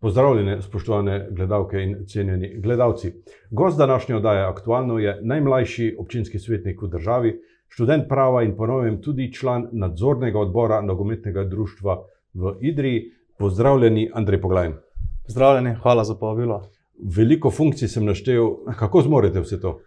Pozdravljene, spoštovane gledalke in cenjeni gledalci. Gost današnje oddaje aktualno je najmlajši občinski svetnik v državi, študent prava in ponovem tudi član nadzornega odbora nogometnega društva v Idriji. Pozdravljeni, Andrej Poglajn. Pozdravljeni, hvala za povabilo. Veliko funkcij sem naštel, kako zmorete vse to?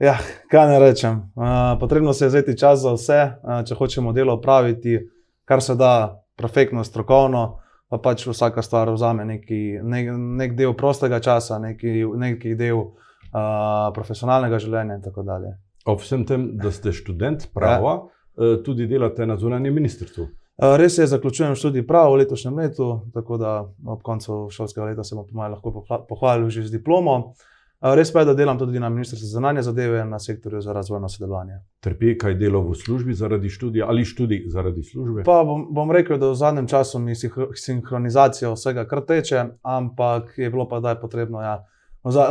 Ja, kaj ne rečem. Uh, potrebno se je vzeti čas za vse, uh, če hočemo delo opraviti, kar se da, perfektno, strokovno pa pač vsaka stvar vzame neki, nek, nek del prostega časa, neki, neki del uh, profesionalnega življenja in tako dalje. Ob vsem tem, da ste študent prava, ja. tudi delate na zunanjem ministrstvu. Res je, zaključujem študij prava v letošnjem letu, tako da ob koncu šolskega leta se bom lahko pohvalil že z diplomo. Res pa je, da delam tudi na Ministrstvu za zunanje zadeve na sektorju za razvojno sodelovanje. Trpi kaj delo v službi zaradi študija ali študij zaradi službe? Pa bom, bom rekel, da v zadnjem času mi sinhronizacija vsega kar teče, ampak je bilo pa da je potrebno, ja,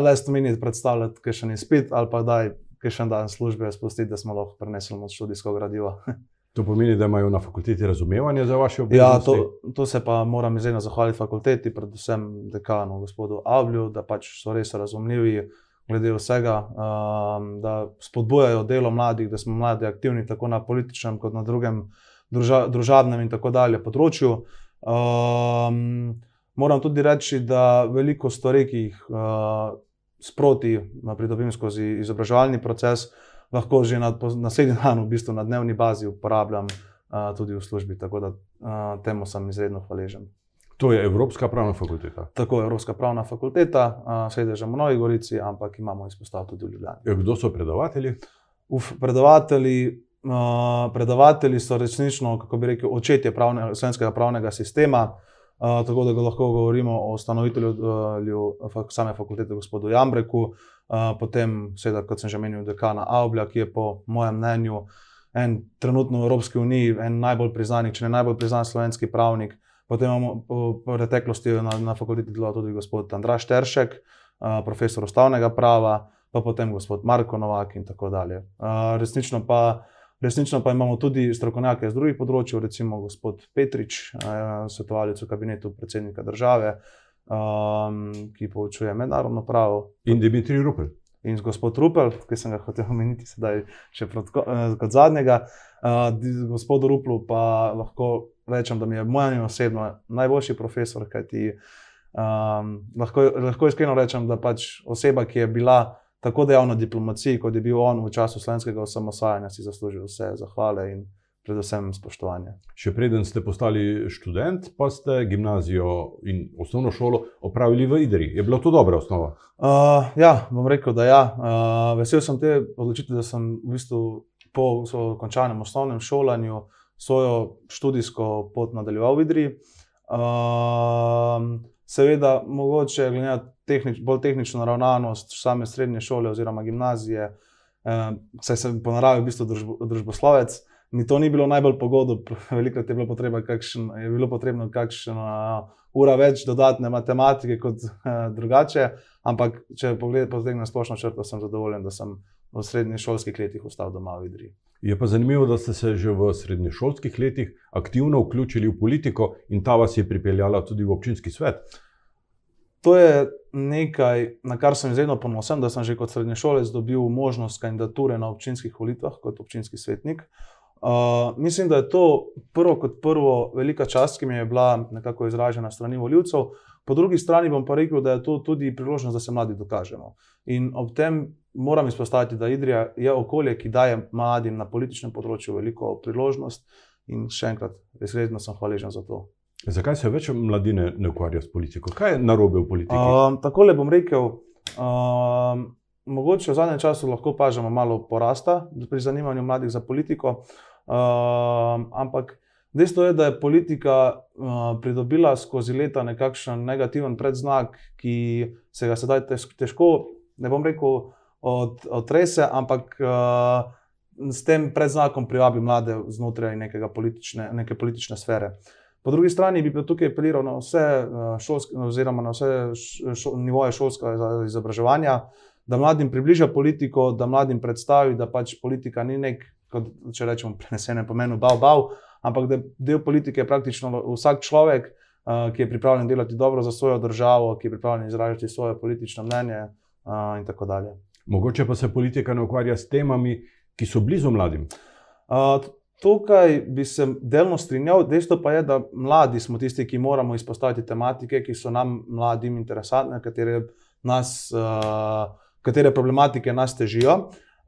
le sto minut predstavljati, kaj še ni spet, ali pa da je še en dan službe spustiti, da smo lahko prenesli od študijskega gradiva. To pomeni, da imajo na fakulteti razumevanje za vaše obveznosti? Ja, to, to se pa moram izredno zahvaliti fakulteti, predvsem dekanu, gospodu Avlju, da pač so res razumljivi glede vsega, um, da spodbujajo delo mladih, da smo mladi aktivni tako na političnem, kot na drugem druža, družabnem in tako dalje področju. Um, moram tudi reči, da veliko stvari, ki jih uh, sproti pridobim skozi izobraževalni proces, lahko že na naslednji dan, v bistvu na dnevni bazi, uporabljam uh, tudi v službi. Tako da uh, temu sem izredno hvaležen. To je Evropska pravna fakulteta. Tako je Evropska pravna fakulteta, uh, sedež v Novi Gorici, ampak imamo izpostav tudi v Ljubljani. Ja, kdo so predavatelji? Uf, predavatelji, uh, predavatelji so resnično, kako bi rekel, očetje pravne, slovenskega pravnega sistema. Uh, tako da lahko govorimo o ustanovitelju uh, same fakultete, gospodu Jambreku, uh, potem, seveda, kot sem že omenil, dekana Avblja, ki je po mojem mnenju en trenutno v Evropski uniji en najbolj priznanih, če ne najbolj priznan slovenski pravnik. Potem imamo v preteklosti na, na fakulteti delal tudi gospod Andraš Teršek, uh, profesor ustavnega prava, pa potem gospod Marko Novak in tako dalje. Uh, resnično pa. Resnično pa imamo tudi strokovnjake iz drugih področji, recimo gospod Petrič, svetovalec v kabinetu predsednika države, um, ki poučuje mednarodno pravo. In Dimitrij Rupel. In gospod Rupel, ki sem ga hotel omeniti, sedaj še prot, eh, kot zadnjega. Uh, gospodu Ruplu pa lahko rečem, da mi je moj osebno najboljši profesor, kajti um, lahko, lahko iskreno rečem, da pač oseba, ki je bila tako dejavna v diplomaciji, kot je bil on v času slovenskega osamosvajanja, si zasluži vse zahvale in predvsem spoštovanje. Še preden ste postali študent, pa ste gimnazijo in osnovno šolo opravili v Idri. Je bila to dobra osnova? Uh, ja, bom rekel, da ja. Uh, vesel sem te odločitve, da sem v bistvu po končanem osnovnem šolanju svojo študijsko pot nadaljeval v Idri. Uh, seveda, mogoče glede na tehnič, bolj tehnično naravnanost same srednje šole oziroma gimnazije, uh, saj sem po naravi v bistvu družboslovec mi to ni bilo najbolj pogodno, veliko je bilo, kakšen, je bilo potrebno kakšna ura več dodatne matematike kot uh, drugače. Ampak, če pogledam na splošno črto, sem zadovoljen, da sem v srednjih šolskih letih ostal doma v Idriji. Je pa zanimivo, da ste se že v srednješolskih letih aktivno vključili v politiko in ta vas je pripeljala tudi v občinski svet. To je nekaj, na kar sem izredno ponosen, da sem že kot srednješolec dobil možnost kandidature na občinskih volitvah kot občinski svetnik. Uh, Uh, mislim, da je to prvo kot prvo velika čast, ki mi je bila nekako izražena strani voljivcev. Po drugi strani bom pa rekel, da je to tudi priložnost, da se mladi dokažemo. In ob tem moram izpostaviti, da Idrija je okolje, ki daje mladim na političnem področju veliko priložnost. In še enkrat, resnično sem hvaležen za to. Zakaj se več mladine ne ukvarja s politiko? Kaj je narobe v politiki? Uh, Tako le bom rekel. Uh, mogoče v zadnjem času lahko opažamo malo porasta pri zanimanju mladih za politiko, uh, ampak dejstvo je, da je politika uh, pridobila skozi leta nekakšen negativen predznak, ki se ga sedaj težko, ne bom rekel, od, odtrese, ampak uh, s tem predznakom privabi mlade znotraj politične, neke politične sfere. Po drugi strani bi pa tukaj apeliral na vse šolske, oziroma na vse šo, nivoje šolskega izobraževanja, da mladim približa politiko, da mladim predstavi, da pač politika ni nek, kot če rečemo, prenesene pomenu, bav, bav, ampak da del politike je praktično vsak človek, uh, ki je pripravljen delati dobro za svojo državo, ki je pripravljen izražati svoje politično mnenje uh, in tako dalje. Mogoče pa se politika ne ukvarja s temami, ki so blizu mladim. Uh, tukaj bi se delno strinjal, dejstvo pa je, da mladi smo tisti, ki moramo izpostaviti tematike, ki so nam mladim interesantne, katere, nas, uh, katere problematike nas težijo.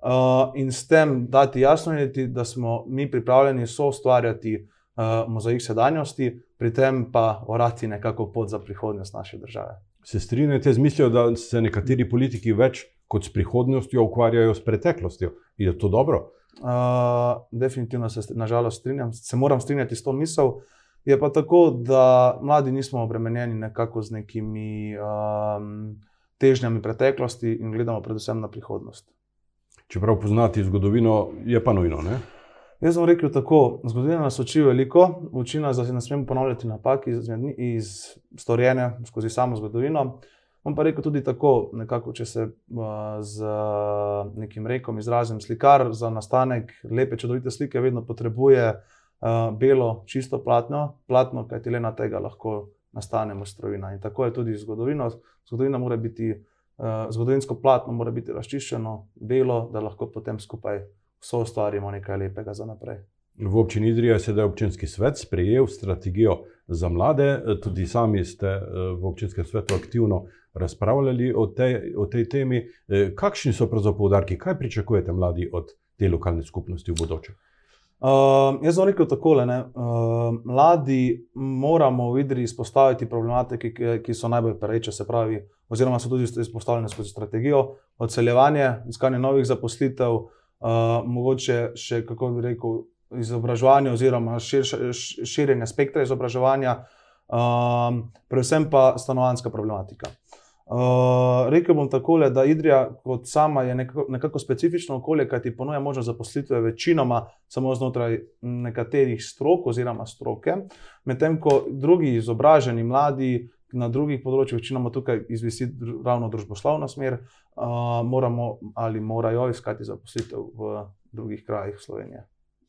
Uh, in s tem dati jasno, da smo mi pripravljeni so ustvarjati uh, mozaik sedanjosti, pri tem pa orati nekako pot za prihodnost naše države. Se strinjate z mislijo, da se nekateri politiki več kot s prihodnostjo ukvarjajo s preteklostjo? Je to dobro? Uh, definitivno se nažalost strinjam, se moram strinjati s to misel. Je pa tako, da mladi nismo obremenjeni nekako z nekimi um, težnjami preteklosti in gledamo predvsem na prihodnost. Čeprav poznati zgodovino, je pa nujno. Ne? Jaz sem rekel tako: zgodovina nas uči veliko, uči nas, da se ne smemo ponavljati napak iz, iz storjene skozi samo zgodovino. On pa rekel tudi tako, nekako, če se z nekim rekom izrazim, slikar za nastanek lepe, čudovite slike vedno potrebuje belo, čisto platno, platno, kajti le na tega lahko nastane mojstrovina. In tako je tudi zgodovina. Zgodovina mora biti, zgodovinsko platno mora biti razčiščeno, belo, da lahko potem skupaj so ustvarimo nekaj lepega za naprej. V občini Idrija je sedaj občinski svet sprejel strategijo za mlade, tudi sami ste eh, v občinskem svetu aktivno razpravljali o tej, o tej temi. Eh, kakšni so pravzaprav poudarki, kaj pričakujete mladi od te lokalne skupnosti v bodoče? Uh, jaz sem rekel tako: uh, mladi moramo v Idriji izpostaviti problematike, ki, ki so najbolj pereče, se pravi, oziroma so tudi izpostavljene skozi strategijo, odseljevanje, iskanje novih zaposlitev, uh, mogoče še, kako bi rekel, izobraževanje oziroma širša, širjenje spektra izobraževanja, um, predvsem pa stanovanska problematika. Uh, rekel bom tako, da Idrija kot sama je nekako, nekako specifično okolje, kaj ti ponuja možnost zaposlitve večinoma samo znotraj nekaterih strok oziroma stroke, medtem ko drugi izobraženi mladi na drugih področjih, večinoma tukaj izvisi ravno družboslovna smer, uh, moramo ali morajo iskati zaposlitev v drugih krajih Slovenije.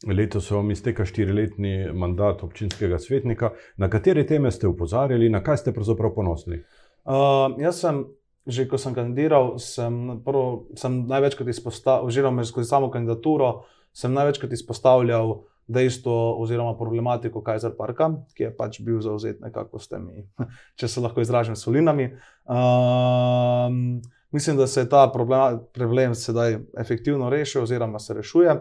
Letos se vam izteka štiriletni mandat občinskega svetnika. Na katere teme ste upozarjali, na kaj ste pravzaprav ponosni? Uh, jaz sem, že ko sem kandidiral, sem, prvo, sem največkrat izpostavil, oziroma skozi samo kandidaturo, sem največkrat izpostavljal dejstvo oziroma problematiko Kajzer Parka, ki je pač bil zauzet nekako s temi, če se lahko izražam, solinami. Um, mislim, da se je ta problem, problem sedaj efektivno rešil, oziroma se rešuje.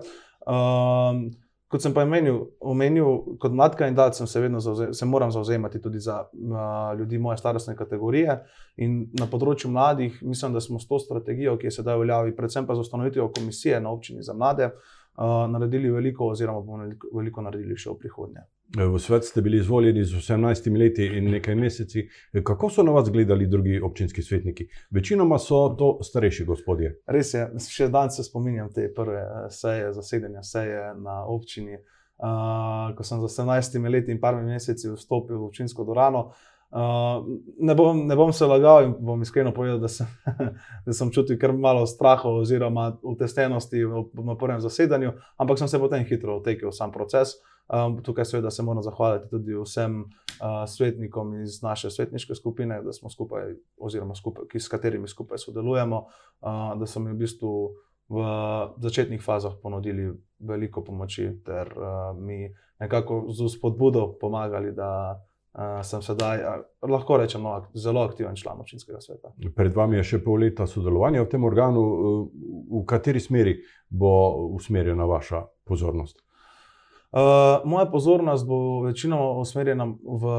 Um, kot sem pa omenil, omenil kot mlad kandidat, sem se vedno zauzem, se moram zauzemati tudi za uh, ljudi moje starostne kategorije. In na področju mladih, mislim, da smo s to strategijo, ki je sedaj v veljavi, predvsem pa z ustanovitvijo komisije na občini za mlade, uh, naredili veliko, oziroma bomo veliko naredili še v prihodnje. V svet ste bili izvoljeni z 18 leti in nekaj meseci. Kako so na vas gledali drugi občinski svetniki? Večinoma so to starejši gospodje. Res je, še danes se spominjam te prve seje, zasedanja seje na občini. Uh, ko sem z 18 leti in par meseci vstopil v občinsko dvorano, uh, Uh, ne, bom, ne bom se lagal in bom iskreno povedal, da sem, da sem čutil kar malo strahu oziroma utestenosti na prvem zasedanju, ampak sem se potem hitro otekel v sam proces. Um, tukaj seveda se moram zahvaliti tudi vsem uh, svetnikom iz naše svetniške skupine, da smo skupaj, oziroma skupaj, ki, s katerimi skupaj sodelujemo, uh, da so mi v bistvu v začetnih fazah ponudili veliko pomoči ter uh, mi nekako z spodbudo pomagali, uh, sem sedaj, uh, lahko rečem, no, zelo aktiven član občinskega sveta. Pred vami je še pol leta sodelovanja v tem organu. V kateri smeri bo usmerjena vaša pozornost? Uh, moja pozornost bo večinoma usmerjena, v,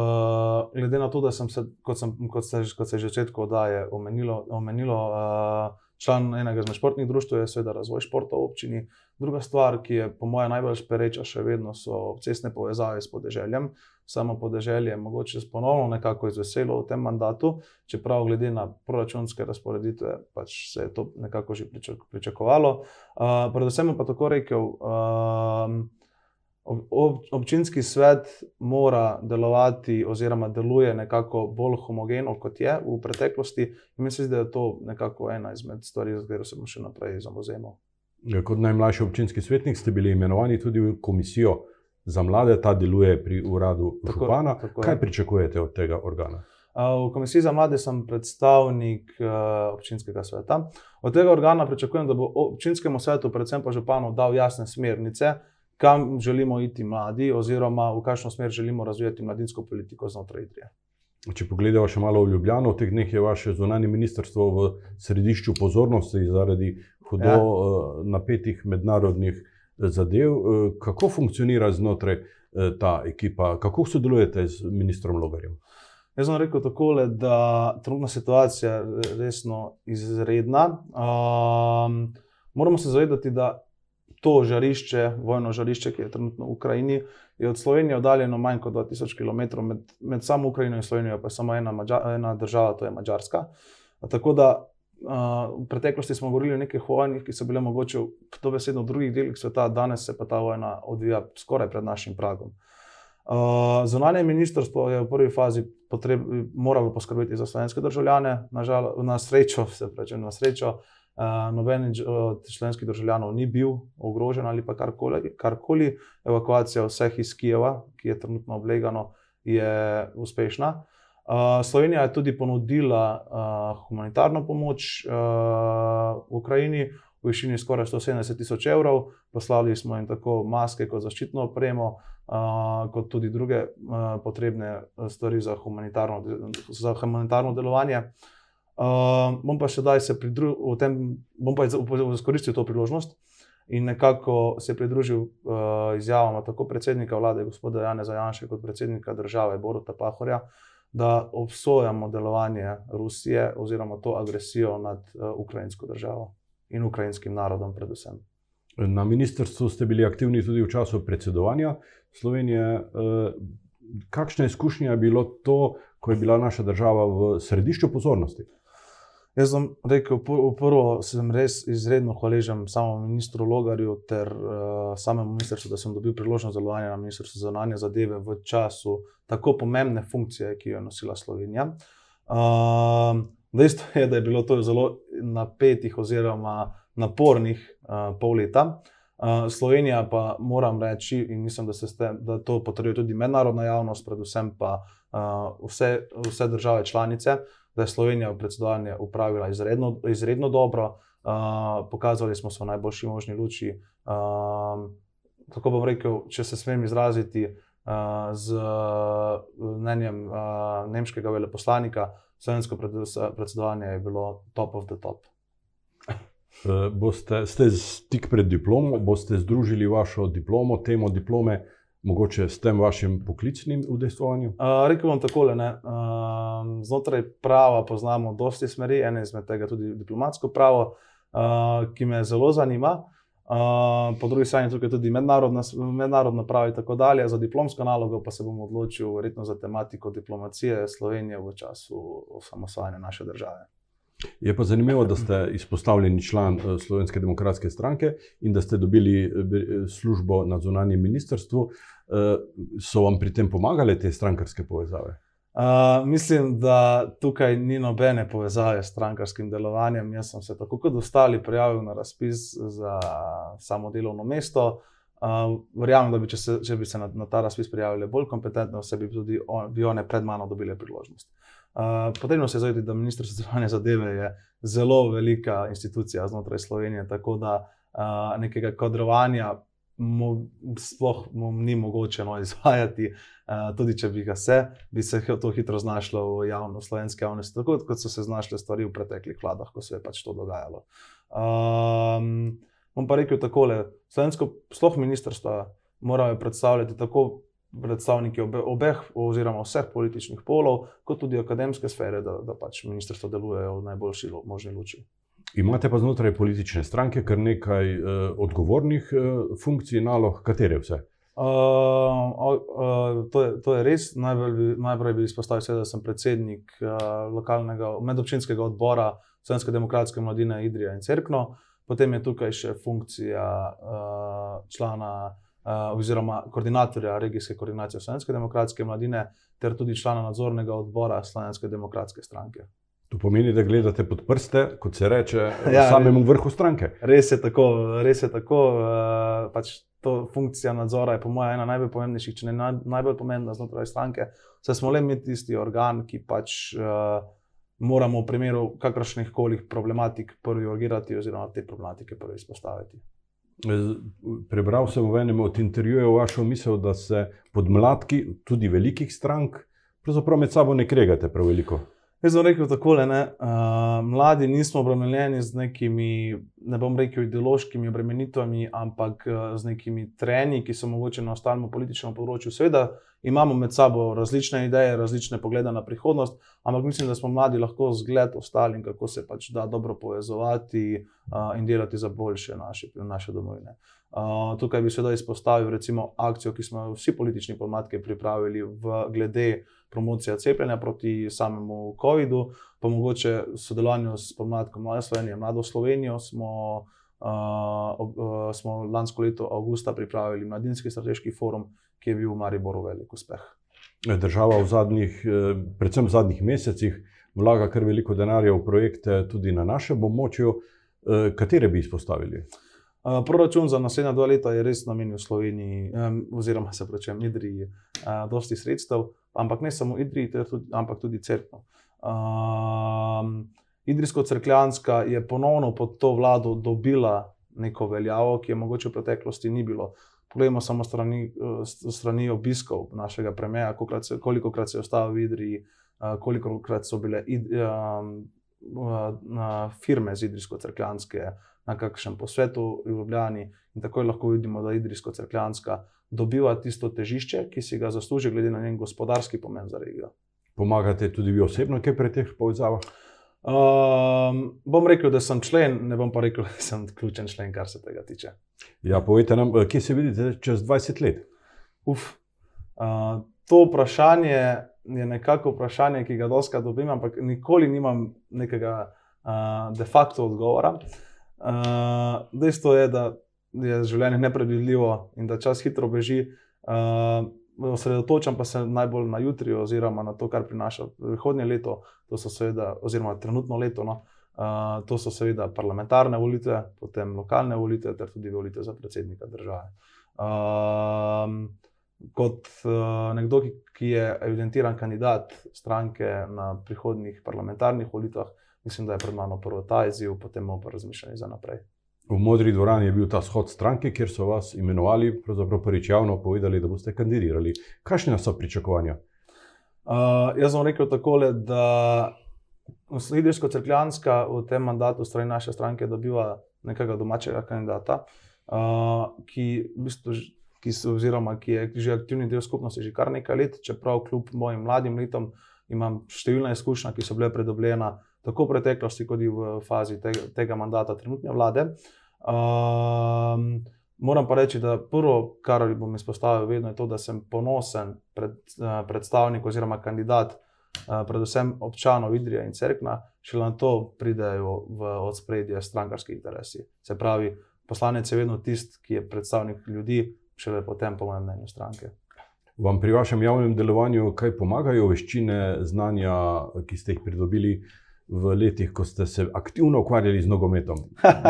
glede na to, da sem se, kot, sem, kot, se, kot se že začetku oddaje omenilo, omenilo uh, član enega izmed športnih društv, je seveda razvoj športa v občini. Druga stvar, ki je po mojem najbolj pereča, še vedno so cestne povezave s podeželjem. Samo podeželje je mogoče ponovno nekako izveselo v tem mandatu, čeprav glede na proračunske razporeditve pač se je to nekako že pričakovalo. Uh, predvsem pa tako rekel. Uh, Občinski svet mora delovati, oziroma deluje nekako bolj homogeno, kot je v preteklosti. Mislim, da je to nekako ena izmed stvari, za katero se bomo še naprej zauzemali. Ja, kot najmlajši občinski svetnik ste bili imenovani tudi v komisijo za mlade, ta deluje pri uradu Tako- župana. tako je. Kaj pričakujete od tega organa? V komisiji za mlade sem predstavnik uh, občinskega sveta. Od tega organa pričakujem, da bo občinskemu svetu, predvsem pa županu, dal jasne smernice, kam želimo iti mladi, oziroma v kakšno smer želimo razvijati mladinsko politiko znotraj Idrije. Če pogledamo še malo v Ljubljano, v teh dneh je vaše zunanje ministrstvo v središču pozornosti zaradi hudo Ja. ja. napetih mednarodnih eh, zadev. Eh, Kako funkcionira znotraj eh, ta ekipa, kako sodelujete z ministrom Logarjem? Jaz sem rekel takole, da trenutna situacija je resno izredna. Um, moramo se zavedati, da to žarišče, vojno žarišče, ki je trenutno v Ukrajini, je od Slovenije oddaljeno manj kot 2000 km, med, med samo Ukrajino in Slovenijo pa je samo ena, Mađa, ena država, to je Mačarska. Tako da v preteklosti smo govorili o nekih vojnih, ki so bile mogoče dobesedno v drugih delih sveta, danes se pa ta vojna odvija skoraj pred našim pragom. Uh, Zunanje ministrstvo je v prvi fazi potreb, moralo poskrbeti za slovenske državljane, nažal, na srečo, se pravi, na srečo, uh, noben od slovenskih državljanov ni bil ogrožen ali pa karkoli. karkoli. Evakuacija vseh iz Kijeva, ki je trenutno oblegano, je uspešna. Uh, Slovenija je tudi ponudila uh, humanitarno pomoč uh, Ukrajini v višini skoraj 170 tisoč evrov. Poslali smo jim tako maske, kot zaščitno opremo, uh, kot tudi druge uh, potrebne stvari za humanitarno, za humanitarno delovanje. Uh, bom pa še daj se pridružil, bom pa izkoristil to priložnost in nekako se pridružil uh, izjavama tako predsednika vlade, gospoda Jana Zajanša, kot predsednika države Boruta Pahorja, da obsojamo delovanje Rusije oziroma to agresijo nad uh, ukrajinsko državo in ukrajinskim narodom, predvsem. Na ministrstvu ste bili aktivni tudi v času predsedovanja Slovenije. Eh, Kakšna izkušnja je bilo to, ko je bila naša država v središču pozornosti? Jaz sem rekel, v prvo sem res izredno hvaležen samemu ministru Logarju ter uh, samemu ministrstvu, da sem dobil priložnost za delovanje na ministrstvu za zunanje zadeve v času tako pomembne funkcije, ki jo je nosila Slovenija. Uh, dejstvo je, da je bilo to zelo napetih oziroma napornih uh, pol leta. Uh, Slovenija pa moram reči, in mislim, da, ste, da to potrjuje tudi mednarodna javnost, predvsem pa uh, vse, vse države članice, da je Slovenija v predsedovanje upravila izredno, izredno dobro, uh, pokazali smo se v najboljši možni luči. Uh, tako bom rekel, če se smem izraziti uh, z mnenjem uh, nemškega veleposlanika, slovensko pred- predsedovanje je bilo top of the top. Eh, Boste, ste stik pred diplomo, boste združili vašo diplomo, temo diplome, mogoče s tem vašim poklicnim udejstvovanjem? Uh, rekel bom takole, ne, uh, znotraj prava poznamo dosti smeri, ena izmed tega tudi diplomatsko pravo, uh, ki me zelo zanima. Uh, po drugi strani tukaj tudi mednarodna, mednarodno pravo in tako dalje. Za diplomsko nalogo pa se bom odločil verjetno za tematiko diplomacije Slovenije v času osamosvajanja naše države. Je pa zanimivo, da ste izpostavljeni član eh, Slovenske demokratske stranke in da ste dobili eh, bi- službo na zunanjem ministrstvu. Eh, So vam pri tem pomagale te strankarske povezave? Uh, mislim, da tukaj ni nobene povezave s strankarskim delovanjem. Jaz sem se tako kot ostali prijavil na razpis za samo delovno mesto. Uh, verjamem, da bi, če, se, če bi se na, na ta razpis prijavili bolj kompetentno, se bi tudi on, bi one pred mano dobile priložnost. Uh, potrebno se je zavedati, da Ministrstvo za zunanje zadeve je zelo velika institucija znotraj Slovenije, tako da uh, nekega kadrovanja mo, sploh mo, ni mogoče no, izvajati. Uh, tudi če bi ga se, bi se to hitro znašlo v javno, slovenski javnosti, tako kot so se znašle stvari v preteklih vladah, ko se je pač to dogajalo. Um, bom pa rekel takole: slovensko, sploh ministrstva morajo predstavljati tako predstavniki obe, obeh, oziroma vseh političnih polov, kot tudi akademske sfere, da, da pač ministrstvo delujejo v najboljši možni luči. Imate pa znotraj politične stranke kar nekaj eh, odgovornih eh, funkcij, nalog, katere vse? Uh, uh, to, je, to je res. Najbolj najprej bi izpostavil, seveda, da sem predsednik uh, lokalnega medobčinskega odbora Slovenske demokratske mladine Idrija in Cerkno, potem je tukaj še funkcija uh, člana uh, oziroma koordinatorja regijske koordinacije Slovenske demokratske mladine, ter tudi člana nadzornega odbora Slovenske demokratske stranke. To pomeni, da gledate pod prste, kot se reče, ja, samemu vrhu stranke. Res je tako, res je tako. Uh, pač to funkcija nadzora je, po mojem, ena najbolj pomembnejših, če ne naj, najbolj pomembna znotraj stranke. Saj smo le mi tisti organ, ki pač uh, moramo v primeru kakršnih koli problematik prvi urgirati, oziroma te problematike prvi izpostaviti. Prebral sem v enem od intervjujev vašo misel, da se podmladki tudi velikih strank pravzaprav med sabo ne kregate prav veliko. Jaz sem rekel tako, uh, mladi nismo obremenjeni z nekimi, ne bom rekel, ideološkimi obremenitvami, ampak uh, z nekimi trenji, ki so mogoče na ostalem političnem področju. Seveda imamo med sabo različne ideje, različne poglede na prihodnost, ampak mislim, da smo mladi lahko zgled ostalim, kako se pač da dobro povezovati uh, in delati za boljše naše, naše domovine. Uh, tukaj bi se da izpostavil recimo akcijo, ki smo jo vsi politični podmatke pripravili v glede promocija cepljenja proti samemu COVID-u, pa mogoče sodelovanju s pomladkom Mlade Slovenije, Mlado Slovenijo smo, uh, uh, smo lansko leto avgusta pripravili mladinski strateški forum, ki je bil v Mariboru velik uspeh. Država v zadnjih, predvsem v zadnjih mesecih, vlaga kar veliko denarja v projekte tudi na našem območju. Katere bi izpostavili? Proračun za naslednja dva leta je res namenjen Sloveniji, oziroma se pravi, Idriji, dosti sredstev ampak ne samo Idriji, tudi, ampak tudi crkva. Um, Idrijsko-crkljanska je ponovno pod to vlado dobila neko veljavo, ki je mogoče v preteklosti ni bilo. Poglejmo samo strani, strani obiskov našega premija, koliko krat se je ostal v Idriji, koliko krat so bile id, um, firme z Idrijsko-crkljanske na kakšnem posvetu v Ljubljani. In tako lahko vidimo, da Idrijsko-crkljanska dobiva tisto težišče, ki si ga zasluži, glede na njen gospodarski pomen za regijo. Pomagate tudi vi osebno, kaj pri teh povezavah? Um, bom rekel, da sem člen, ne bom pa rekel, da sem ključen člen, kar se tega tiče. Ja, povejte nam, eh, kje se vidite čez 20 let? Uf, uh, to vprašanje je nekako vprašanje, ki ga doska dobim, ampak nikoli nimam nekega uh, de facto odgovora. Uh, dejstvo je, da je življenje nepredvidljivo in da čas hitro beži. Uh, osredotočam pa se najbolj na jutri, oziroma na to, kar prinaša prihodnje leto, to so seveda, oziroma trenutno leto. No, uh, to so seveda parlamentarne volitve, potem lokalne volitve, ter tudi volitve za predsednika države. Uh, kot uh, nekdo, ki, ki je evidentiran kandidat stranke na prihodnjih parlamentarnih volitvah, mislim, da je pred mano prvo ta izziv, potem pa razmišljanje za naprej. V Modri dvorani je bil ta shod stranke, kjer so vas imenovali, pravzaprav prvič javno povedali, da boste kandidirali. Kakšne so pričakovanja? Uh, jaz sem rekel tako, da Slidersko-Crkljanska v tem mandatu strani naše stranke dobiva nekega domačega kandidata, uh, ki, v bistvu, ki, so, oziroma, ki je že aktivni del skupnosti že kar nekaj let, čeprav kljub mojim mladim letom imam številna izkušnja, ki so bile predobljena tako v preteklosti, kot tudi v fazi tega, tega mandata trenutne vlade. Uh, Um, moram pa reči, da prvo, kar bom izpostavil, vedno je to, da sem ponosen pred, uh, predstavnik oziroma kandidat, uh, predvsem občanov Idrija in Cerkna, šele na to pridejo v odspredje strankarski interesi. Se pravi, poslanec je vedno tisti, ki je predstavnik ljudi, šele potem, po mojem mnenju, stranke. Vam pri vašem javnem delovanju kaj pomagajo veščine, znanja, ki ste jih pridobili? V letih, ko ste se aktivno ukvarjali z nogometom.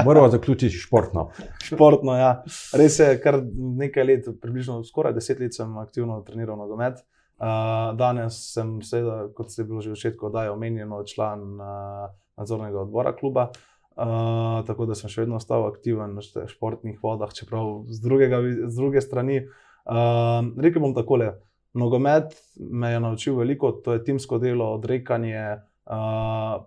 Moramo zaključiti športno. športno, ja. Res je, kar nekaj let, približno skoraj deset let sem aktivno treniral nogomet. Uh, danes sem, seveda, kot ste bili že v začetku, da je omenjeno član uh, nadzornega odbora kluba. Uh, tako da sem še vedno ostal aktiven na športnih vodah, čeprav z, drugega, z druge strani. Uh, rekel bom takole: nogomet me je naučil veliko, to je timsko delo, odrekanje,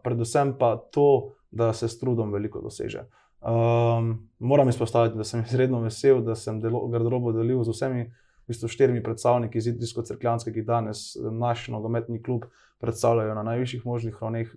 predvsem pa to, da se s trudom veliko doseže. Um, moram izpostaviti, da sem izredno vesel, da sem garderobo delil z vsemi v bistvu, štirimi predstavniki iz Idrijsko-Crkljanske, ki danes naš nogometni klub predstavljajo na najvišjih možnih ravneh.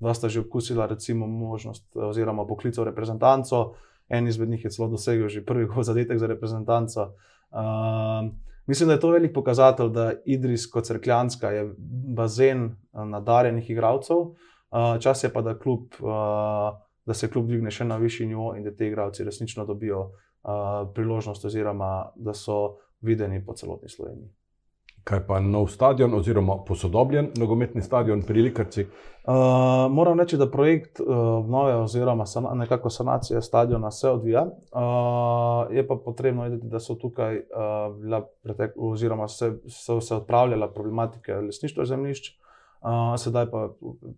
Dva sta že okusila, recimo, možnost oziroma poklic v reprezentanco, en izmed njih je celo dosegel že prvi zadetek za reprezentanco. Um, Mislim, da je to velik pokazatelj, da Idrijsko-Crkljanska je bazen eh, nadarjenih igralcev, eh, čas je pa, da, klub, eh, da se klub dvigne še na višji nivo in da te igralci resnično dobijo priložnost, oziroma da so videni po celotni Sloveniji. Kaj pa nov stadion, oziroma posodobljen nogometni stadion pri Likarci? Uh, moram reči, da projekt uh, obnove oziroma sana, nekako sanacije stadiona se odvija. Uh, je pa potrebno vedeti, da so tukaj uh, bila pretek, oziroma se, so se odpravljala problematike lesništva zemljišč, uh, sedaj pa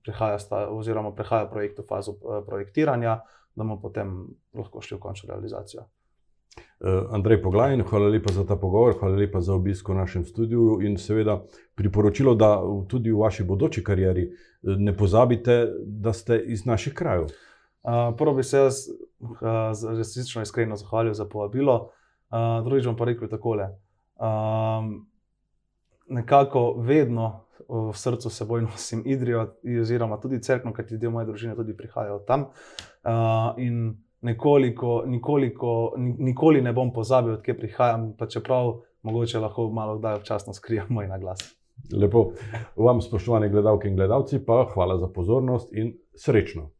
prihaja, sta, oziroma prihaja projekt v fazo uh, projektiranja, da bomo potem lahko šli v končno realizacijo. Eh, Andrej Poglajn, hvala lepa za ta pogovor, hvala lepa za obisk v našem studiu in seveda priporočilo, da tudi v vaši bodoči karieri eh, ne pozabite, da ste iz naših krajev. Uh, prvo bi se jaz uh, resnično iskreno zahvalil za povabilo, uh, drugič bom pa rekel takole. Um, nekako vedno v srcu seboj nosim Idrijo, oziroma tudi crkno, kajti del moje družine tudi prihajajo tam. Uh, nekoliko, nikoliko, nikoli ne bom pozabil, odkje prihajam, pa čeprav mogoče lahko malo kdaj občasno skrijem moj naglas. Lepo. Vam, spoštovani gledalke in gledalci, pa hvala za pozornost in srečno.